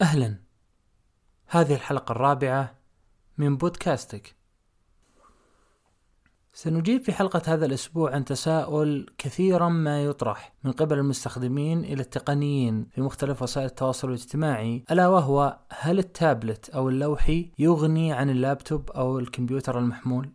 أهلا هذه الحلقة الرابعة من بودكاستك سنجيب في حلقة هذا الأسبوع عن تساؤل كثيرا ما يطرح من قبل المستخدمين إلى التقنيين في مختلف وسائل التواصل الاجتماعي ألا وهو هل التابلت أو اللوحي يغني عن اللابتوب أو الكمبيوتر المحمول؟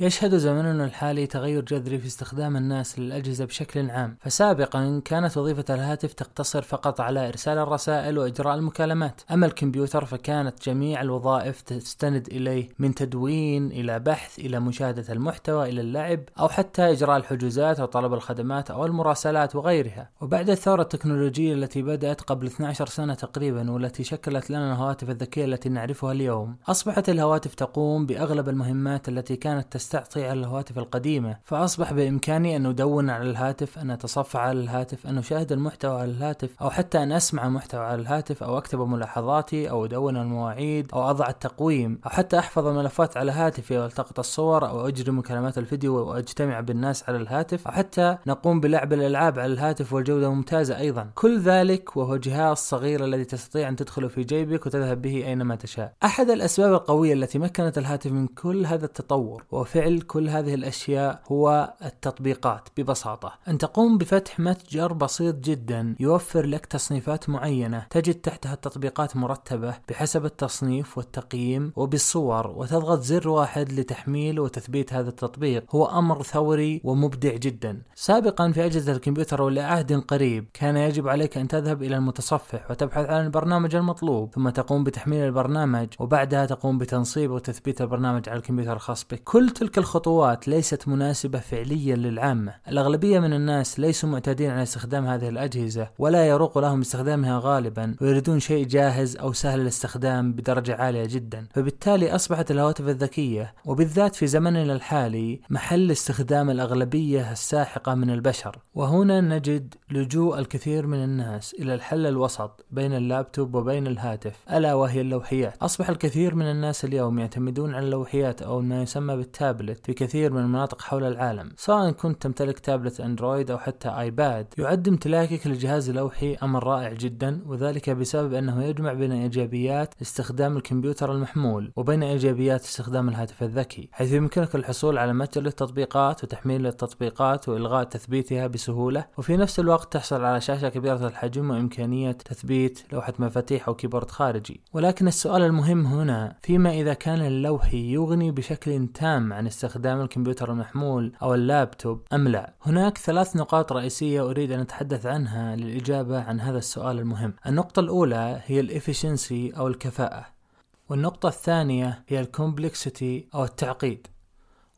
يشهد زمننا الحالي تغير جذري في استخدام الناس للأجهزة بشكل عام، فسابقا كانت وظيفة الهاتف تقتصر فقط على إرسال الرسائل وإجراء المكالمات، أما الكمبيوتر فكانت جميع الوظائف تستند إليه من تدوين إلى بحث إلى مشاهدة المحتوى إلى اللعب أو حتى إجراء الحجوزات أو طلب الخدمات أو المراسلات وغيرها، وبعد الثورة التكنولوجية التي بدأت قبل 12 سنة تقريبا والتي شكلت لنا الهواتف الذكية التي نعرفها اليوم، أصبحت الهواتف تقوم بأغلب المهمات التي كانت تستعطي على الهواتف القديمة فأصبح بإمكاني أن أدون على الهاتف أن أتصفح على الهاتف أن أشاهد المحتوى على الهاتف أو حتى أن أسمع محتوى على الهاتف أو أكتب ملاحظاتي أو أدون المواعيد أو أضع التقويم أو حتى أحفظ الملفات على هاتفي وألتقط الصور أو أجري مكالمات الفيديو وأجتمع بالناس على الهاتف أو حتى نقوم بلعب الألعاب على الهاتف والجودة ممتازة أيضا. كل ذلك وهو جهاز صغير الذي تستطيع أن تدخله في جيبك وتذهب به أينما تشاء. أحد الأسباب القوية التي مكنت الهاتف من كل هذا التطور وفعل كل هذه الأشياء هو التطبيقات ببساطة. أن تقوم بفتح متجر بسيط جدا يوفر لك تصنيفات معينة تجد تحتها التطبيقات مرتبة بحسب التصنيف والتقييم وبالصور وتضغط زر واحد لتحميل وتثبيت هذا التطبيق. هو أمر ثوري ومبدع جدا. سابقا في أجهزة الكمبيوتر ولعهد قريب كان يجب عليك أن تذهب إلى المتصفح وتبحث عن البرنامج المطلوب ثم تقوم بتحميل البرنامج وبعدها تقوم بتنصيب وتثبيت البرنامج على الكمبيوتر الخاص بك. كل تلك الخطوات ليست مناسبة فعليا للعامة. الأغلبية من الناس ليسوا معتادين على استخدام هذه الأجهزة ولا يروق لهم استخدامها غالبا ويريدون شيء جاهز أو سهل الاستخدام بدرجة عالية جدا. فبالتالي أصبحت الهواتف الذكية وبالذات في زمننا الحالي محل استخدام الأغلبية الساحقة من البشر. وهنا نجد لجوء الكثير من الناس إلى الحل الوسط بين اللابتوب وبين الهاتف ألا وهي اللوحيات. أصبح الكثير من الناس اليوم يعتمدون على اللوحيات أو ما يسمى بالتابلت في كثير من المناطق حول العالم. سواء كنت تمتلك تابلت اندرويد أو حتى ايباد يعد امتلاكك للجهاز اللوحي أمر رائع جدا وذلك بسبب أنه يجمع بين إيجابيات استخدام الكمبيوتر المحمول وبين إيجابيات استخدام الهاتف الذكي حيث يمكنك الحصول على متجر للتطبيقات وتحميل التطبيقات وإلغاء تثبيتها بسهولة. وفي نفس الوقت تحصل على شاشة كبيرة الحجم وإمكانية تثبيت لوحة مفاتيح أو keyboard خارجي. ولكن السؤال المهم هنا فيما إذا كان اللوحي يغني بشكل تام عن استخدام الكمبيوتر المحمول أو اللابتوب أم لا؟ هناك ثلاث نقاط رئيسية أريد أن أتحدث عنها للإجابة عن هذا السؤال المهم. النقطة الأولى هي ال efficiency أو الكفاءة. والنقطة الثانية هي ال complexity أو التعقيد.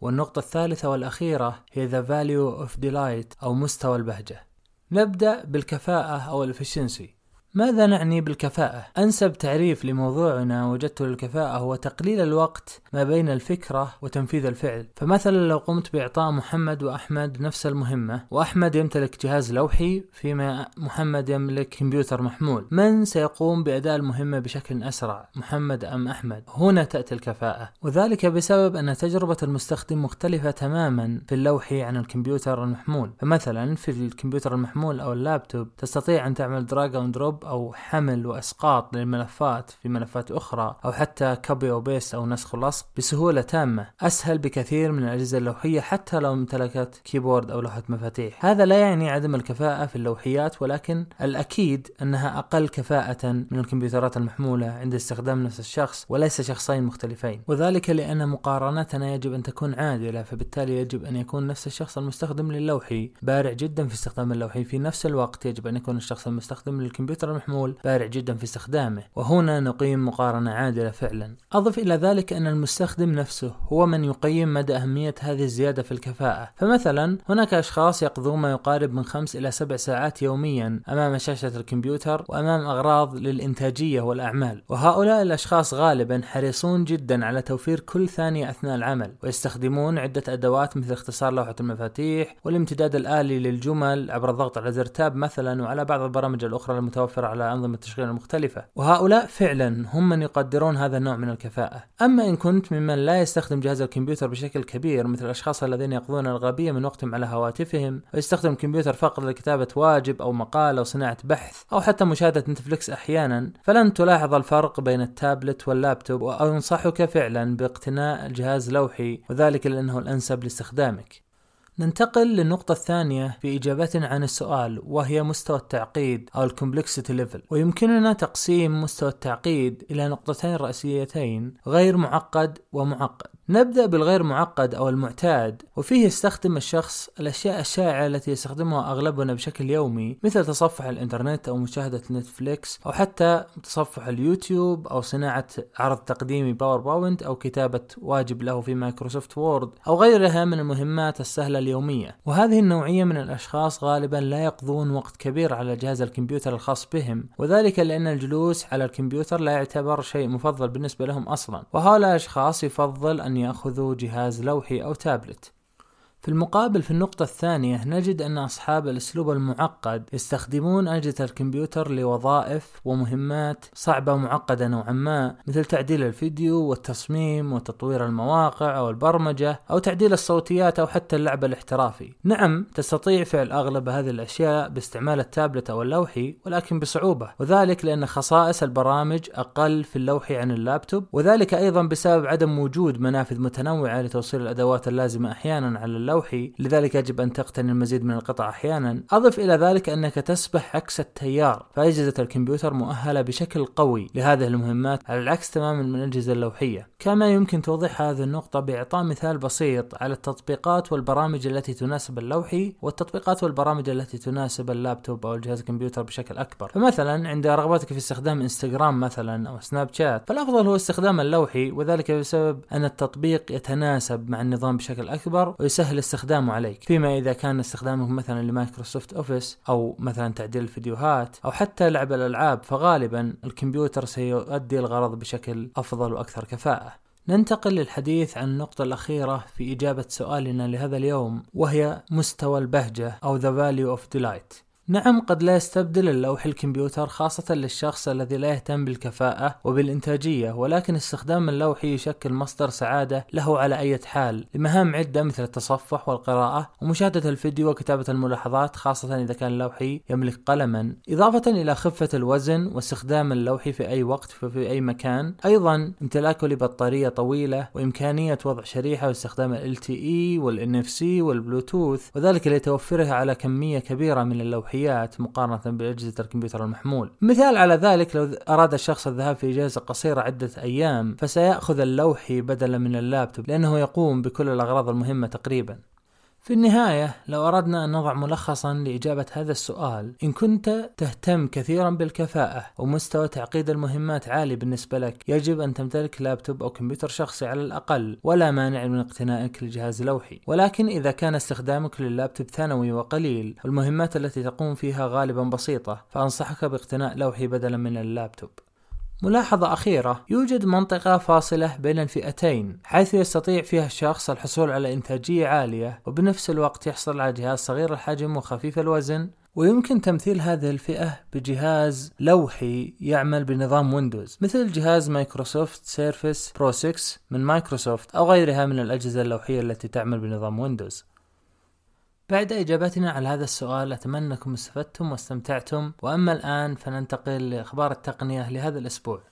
والنقطة الثالثة والأخيرة هي the value of delight أو مستوى البهجة. نبدأ بالكفاءة أو ال efficiency. ماذا نعني بالكفاءة؟ أنسب تعريف لموضوعنا وجدته للكفاءة هو تقليل الوقت ما بين الفكرة وتنفيذ الفعل، فمثلا لو قمت بإعطاء محمد وأحمد نفس المهمة، وأحمد يمتلك جهاز لوحي فيما محمد يملك كمبيوتر محمول، من سيقوم بأداء المهمة بشكل أسرع؟ محمد أم أحمد؟ هنا تأتي الكفاءة، وذلك بسبب أن تجربة المستخدم مختلفة تماما في اللوحي عن الكمبيوتر المحمول، فمثلا في الكمبيوتر المحمول أو اللابتوب تستطيع أن تعمل drag أو drop أو حمل وإسقاط للملفات في ملفات أخرى أو حتى copy أو paste أو نسخ ولصق بسهولة تامة. أسهل بكثير من الأجهزة اللوحية حتى لو امتلكت keyboard أو لوحة مفاتيح. هذا لا يعني عدم الكفاءة في اللوحيات ولكن الأكيد أنها أقل كفاءة من الكمبيوترات المحمولة عند استخدام نفس الشخص وليس شخصين مختلفين. وذلك لأن مقارنتنا يجب أن تكون عادلة فبالتالي يجب أن يكون نفس الشخص المستخدم للوحي. بارع جدا في استخدام اللوحي. في نفس الوقت يجب أن يكون الشخص المستخدم للكمبيوتر المحمول بارع جدا في استخدامه وهنا نقيم مقارنة عادلة فعلا. أضف إلى ذلك أن المستخدم نفسه هو من يقيم مدى أهمية هذه الزيادة في الكفاءة. فمثلا هناك أشخاص يقضون ما يقارب من خمس إلى سبع ساعات يوميا أمام شاشة الكمبيوتر وأمام أغراض للإنتاجية والأعمال. وهؤلاء الأشخاص غالبا حريصون جدا على توفير كل ثانية أثناء العمل ويستخدمون عدة أدوات مثل اختصار لوحة المفاتيح والامتداد الآلي للجمل عبر الضغط على زر تاب مثلا وعلى بعض البرامج الأخرى المتوفرة. متوفرة على أنظمة التشغيل المختلفة وهؤلاء فعلا هم من يقدرون هذا النوع من الكفاءة. أما إن كنت ممن لا يستخدم جهاز الكمبيوتر بشكل كبير مثل الأشخاص الذين يقضون الغالبية من وقتهم على هواتفهم ويستخدم الكمبيوتر فقط لكتابة واجب أو مقال أو صناعة بحث أو حتى مشاهدة نتفليكس أحيانا فلن تلاحظ الفرق بين التابلت واللابتوب وأنصحك فعلا باقتناء جهاز لوحي وذلك لأنه الأنسب لاستخدامك. ننتقل للنقطة الثانية في إجابتنا عن السؤال وهي مستوى التعقيد أو ال complexity level ويمكننا تقسيم مستوى التعقيد إلى نقطتين رئيسيتين غير معقد ومعقد. نبدأ بالغير معقد أو المعتاد وفيه يستخدم الشخص الأشياء الشائعة التي يستخدمها أغلبنا بشكل يومي مثل تصفح الإنترنت أو مشاهدة نتفليكس أو حتى تصفح اليوتيوب أو صناعة عرض تقديمي PowerPoint أو كتابة واجب له في Microsoft Word أو غيرها من المهمات السهلة اليومية. وهذه النوعية من الأشخاص غالبا لا يقضون وقت كبير على جهاز الكمبيوتر الخاص بهم وذلك لأن الجلوس على الكمبيوتر لا يعتبر شيء مفضل بالنسبة لهم أصلا. وهؤلاء الأشخاص يفضل أن يأخذوا جهاز لوحي أو تابلت. في المقابل في النقطة الثانية نجد أن أصحاب الأسلوب المعقد يستخدمون أجهزة الكمبيوتر لوظائف ومهمات صعبة ومعقدة نوعا ما مثل تعديل الفيديو والتصميم وتطوير المواقع أو البرمجة أو تعديل الصوتيات أو حتى اللعب الاحترافي. نعم تستطيع فعل أغلب هذه الأشياء باستعمال التابلت أو اللوحي ولكن بصعوبة وذلك لأن خصائص البرامج أقل في اللوحي عن اللابتوب وذلك أيضا بسبب عدم وجود منافذ متنوعة لتوصيل الأدوات اللازمة أحيانا على اللوحي لذلك يجب أن تقتني المزيد من القطع أحيانا. أضف إلى ذلك أنك تسبح عكس التيار. فأجهزة الكمبيوتر مؤهلة بشكل قوي لهذه المهمات على العكس تماما من الأجهزة اللوحية. كما يمكن توضيح هذه النقطة بإعطاء مثال بسيط على التطبيقات والبرامج التي تناسب اللوحي والتطبيقات والبرامج التي تناسب اللابتوب أو الجهاز الكمبيوتر بشكل أكبر. فمثلا عند رغبتك في استخدام إنستغرام مثلا أو سناب شات فالأفضل هو استخدام اللوحي وذلك بسبب أن التطبيق يتناسب مع النظام بشكل أكبر ويسهل يسهل استخدامه عليك. فيما إذا كان استخدامك مثلا ل Microsoft Office أو مثلا تعديل الفيديوهات أو حتى لعب الألعاب فغالبا الكمبيوتر سيؤدي الغرض بشكل أفضل وأكثر كفاءة. ننتقل للحديث عن النقطة الأخيرة في إجابة سؤالنا لهذا اليوم وهي مستوى البهجة أو The Value of Delight. نعم قد لا يستبدل اللوح الكمبيوتر خاصة للشخص الذي لا يهتم بالكفاءة وبالإنتاجية ولكن استخدام اللوح يشكل مصدر سعادة له على أي حال لمهام عدة مثل التصفح والقراءة ومشاهدة الفيديو وكتابة الملاحظات خاصة إذا كان اللوحي يملك قلما. إضافة إلى خفة الوزن واستخدام اللوحي في أي وقت وفي أي مكان. أيضا امتلاكه لبطارية طويلة وإمكانية وضع شريحة واستخدام ال LTE وال NFC والبلوتوث وذلك لتوفرها على كمية كبيرة من اللوحي الصلاحيات مقارنة بأجهزة الكمبيوتر المحمول. مثال على ذلك لو أراد الشخص الذهاب في إجازة قصيرة عدة أيام فسيأخذ اللوحي بدلا من اللابتوب لأنه يقوم بكل الأغراض المهمة تقريبا. في النهاية لو أردنا أن نضع ملخصا لإجابة هذا السؤال إن كنت تهتم كثيرا بالكفاءة ومستوى تعقيد المهمات عالي بالنسبة لك يجب أن تمتلك لابتوب أو كمبيوتر شخصي على الأقل ولا مانع من اقتنائك لجهاز لوحي. ولكن إذا كان استخدامك لللابتوب ثانوي وقليل والمهمات التي تقوم فيها غالبا بسيطة فأنصحك باقتناء لوحي بدلا من اللابتوب. ملاحظة أخيرة. يوجد منطقة فاصلة بين الفئتين حيث يستطيع فيها الشخص الحصول على إنتاجية عالية وبنفس الوقت يحصل على جهاز صغير الحجم وخفيف الوزن. ويمكن تمثيل هذه الفئة بجهاز لوحي يعمل بنظام ويندوز مثل جهاز Microsoft Surface Pro 6 من مايكروسوفت أو غيرها من الأجهزة اللوحية التي تعمل بنظام ويندوز. بعد إجابتنا على هذا السؤال أتمنى أنكم استفدتم واستمتعتم وأما الآن فننتقل لأخبار التقنية لهذا الأسبوع.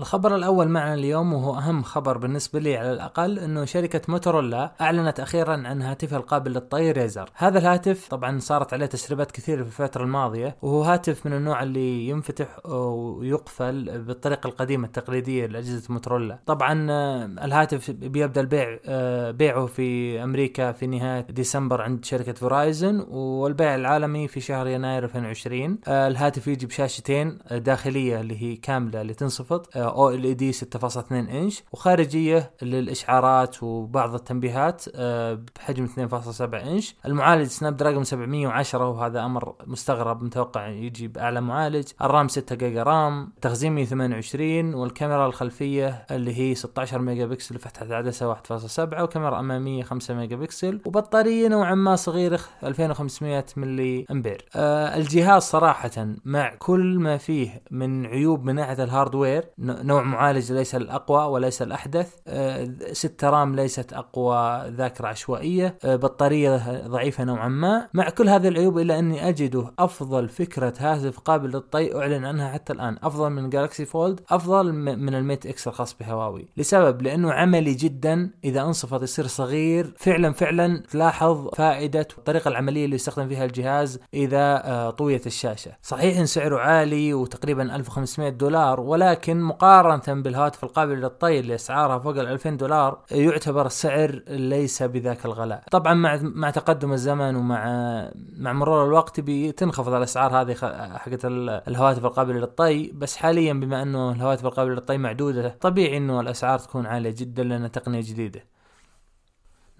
الخبر الأول معنا اليوم وهو أهم خبر بالنسبة لي على الأقل أنه شركة موتورولا أعلنت أخيرا عن هاتفها القابل للطي ريزر. هذا الهاتف طبعا صارت عليه تسريبات كثيرة في الفترة الماضية وهو هاتف من النوع اللي ينفتح ويقفل بالطريقة القديمة التقليدية لأجهزة موتورولا. طبعا آه، الهاتف بيبدأ البيع آه، بيعه في أمريكا في نهاية ديسمبر عند شركة فورايزن والبيع العالمي في شهر يناير 2020 آه، الهاتف يجي بشاشتين داخلية اللي هي كاملة اللي تنصفط OLED 6.2 إنش وخارجية للإشعارات وبعض التنبيهات آه، بحجم 2.7 إنش. المعالج Snapdragon 710 وهذا أمر مستغرب متوقع يجي بأعلى معالج. ال RAM 6 جيجا RAM تخزين 128 والكاميرا الخلفية اللي هي 16 ميجا بكسل فتحه عدسه 1.7 وكاميرا أمامية 5 ميجا بكسل وبطارية نوعا ما صغيرة 2500 ملي أمبير. آه الجهاز صراحة مع كل ما فيه من عيوب من ناحية ال hardware نوع معالج ليس الأقوى وليس الأحدث. آه 6 رام ليست أقوى ذاكرة عشوائية. آه بطارية ضعيفة نوعا ما. مع كل هذه العيوب إلا أني أجده أفضل فكرة هاتف قابل للطي أعلن عنها حتى الآن. أفضل من Galaxy Fold أفضل من ال Mate X الخاص بهواوي. لسبب لأنه عملي جدا إذا انصفط يصير صغير. فعلا فعلا تلاحظ فائدة والطريقة العملية اللي يستخدم فيها الجهاز إذا آه، طويت الشاشة. صحيح إن سعره عالي وتقريبا 1500 دولار ولكن مقارنة بالهواتف القابله للطي اللي اسعارها فوق ال 2000 دولار يعتبر السعر ليس بذاك الغلاء. طبعا مع مع تقدم الزمن ومع مع مرور الوقت بتنخفض الإسعار هذه حقت الهواتف القابله للطي بس حاليا بما أنه الهواتف القابله للطي معدودة طبيعي إنه الإسعار تكون عالية جدا لأنها تقنية جديدة.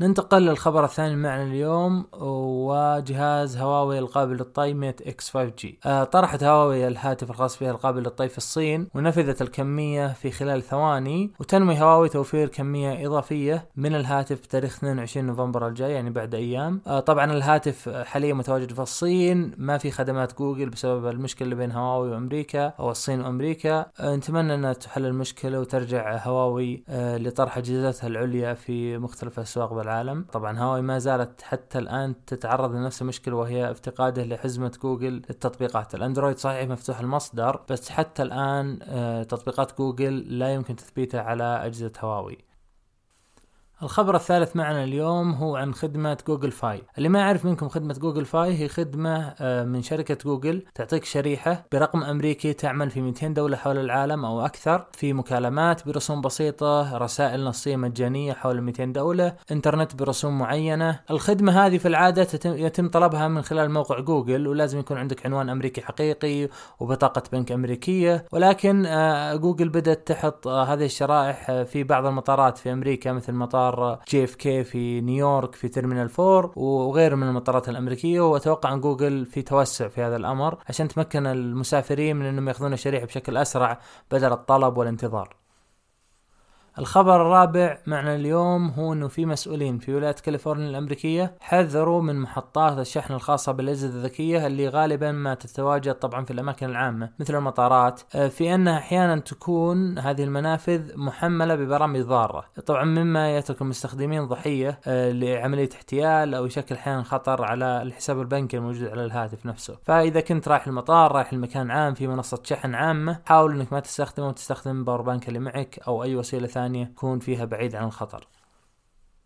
ننتقل للخبر الثاني معنا اليوم وجهاز هواوي القابل للطي Mate X 5G. آه طرحت هواوي الهاتف الخاص بها القابل للطي في الصين ونفذت الكمية في خلال ثواني وتنوي هواوي توفير كمية إضافية من الهاتف بتاريخ 22 نوفمبر الجاي يعني بعد أيام. آه طبعا الهاتف حاليا متواجد في الصين ما في خدمات جوجل بسبب المشكلة اللي بين هواوي وأمريكا أو الصين وأمريكا. آه نتمنى أنها تحل المشكلة وترجع هواوي لطرح أجهزتها العليا في مختلف الأسواق بالعالم العالم. طبعا هواوي ما زالت حتى الآن تتعرض لنفس المشكلة وهي افتقاده لحزمة جوجل للتطبيقات. الأندرويد صحيح مفتوح المصدر بس حتى الآن آه، تطبيقات جوجل لا يمكن تثبيتها على أجهزة هواوي. الخبر الثالث معنا اليوم هو عن خدمة Google Fi. اللي ما يعرف منكم خدمة Google Fi هي خدمة آه، من شركة جوجل تعطيك شريحة برقم أمريكي تعمل في 200 دولة حول العالم أو أكثر في مكالمات برسوم بسيطة رسائل نصية مجانية حول 200 دولة إنترنت برسوم معينة. الخدمة هذه في العادة يتم طلبها من خلال موقع جوجل ولازم يكون عندك عنوان أمريكي حقيقي وبطاقة بنك أمريكية. ولكن آه، جوجل بدأت تحط آه، هذه الشرائح في بعض المطارات في أمريكا مثل مطار مطار JFK في نيويورك في terminal 4 وغيره من المطارات الأمريكية وأتوقع إن جوجل في توسع في هذا الأمر عشان تمكن المسافرين من إنهم يأخذون الشريحة بشكل أسرع بدل الطلب والانتظار. الخبر الرابع معنا اليوم هو إنه في مسؤولين في ولاية كاليفورنيا الأمريكية حذروا من محطات الشحن الخاصة بالأجهزة الذكية اللي غالبا ما تتواجد طبعا في الأماكن العامة مثل المطارات آه، في انها أحيانا تكون هذه المنافذ محملة ببرامج ضارة. طبعا مما يترك المستخدمين ضحية آه، لعملية احتيال أو يشكل أحيانا خطر على الحساب البنكي الموجود على الهاتف نفسه. فإذا كنت رايح المطار رايح المكان عام في منصة شحن عامة حاول إنك ما تستخدمه وتستخدم power bank اللي معك أو أي وسيلة ثانية ثانية يكون فيها بعيد عن الخطر.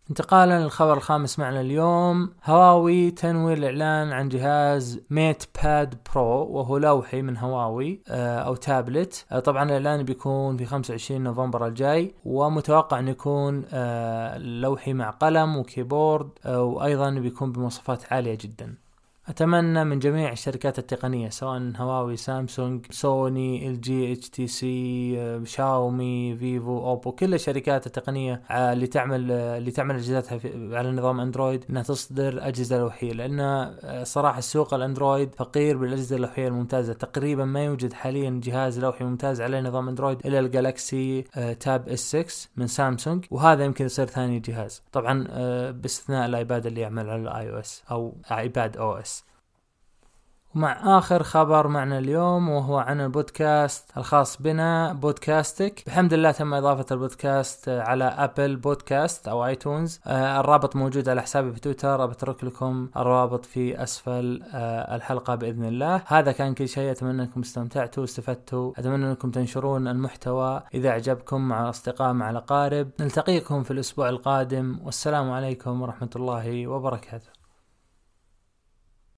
انتقالا للخبر الخامس معنا اليوم. هواوي تنوي الإعلان عن جهاز MatePad Pro وهو لوحي من هواوي آه، أو تابلت. آه، طبعا الإعلان بيكون في 25 نوفمبر الجاي ومتوقع انه يكون آه، لوحي مع قلم و keyboard وأيضا بيكون بمواصفات عالية جدا. أتمنى من جميع الشركات التقنية سواء هواوي سامسونج سوني إل جي إتش تي سي شاومي فيفو أوبو كل الشركات التقنية آه، اللي تعمل آه، اللي تعمل أجهزتها على نظام أندرويد إنها تصدر اجهزه لوحيه لأن آه، صراحة السوق الأندرويد فقير بالأجهزة اللوحيه الممتازة. تقريبا ما يوجد حاليا جهاز لوحي ممتاز على نظام أندرويد إلا ال Galaxy Tab S 6 من سامسونج وهذا يمكن يصير ثاني جهاز. طبعا باستثناء ال iPad اللي يعمل على ال iOS أو iPadOS. مع آخر خبر معنا اليوم وهو عن البودكاست الخاص بنا بودكاستك. بحمد الله تم إضافة البودكاست على Apple Podcast أو iTunes آه الرابط موجود على حسابي في تويتر بترك لكم الرابط في أسفل آه الحلقة بإذن الله. هذا كان كل شيء. أتمنى أنكم استمتعتوا واستفدتوا أتمنى أنكم تنشرون المحتوى إذا أعجبكم مع الأصدقاء مع الأقارب. نلتقيكم في الأسبوع القادم. والسلام عليكم ورحمة الله وبركاته.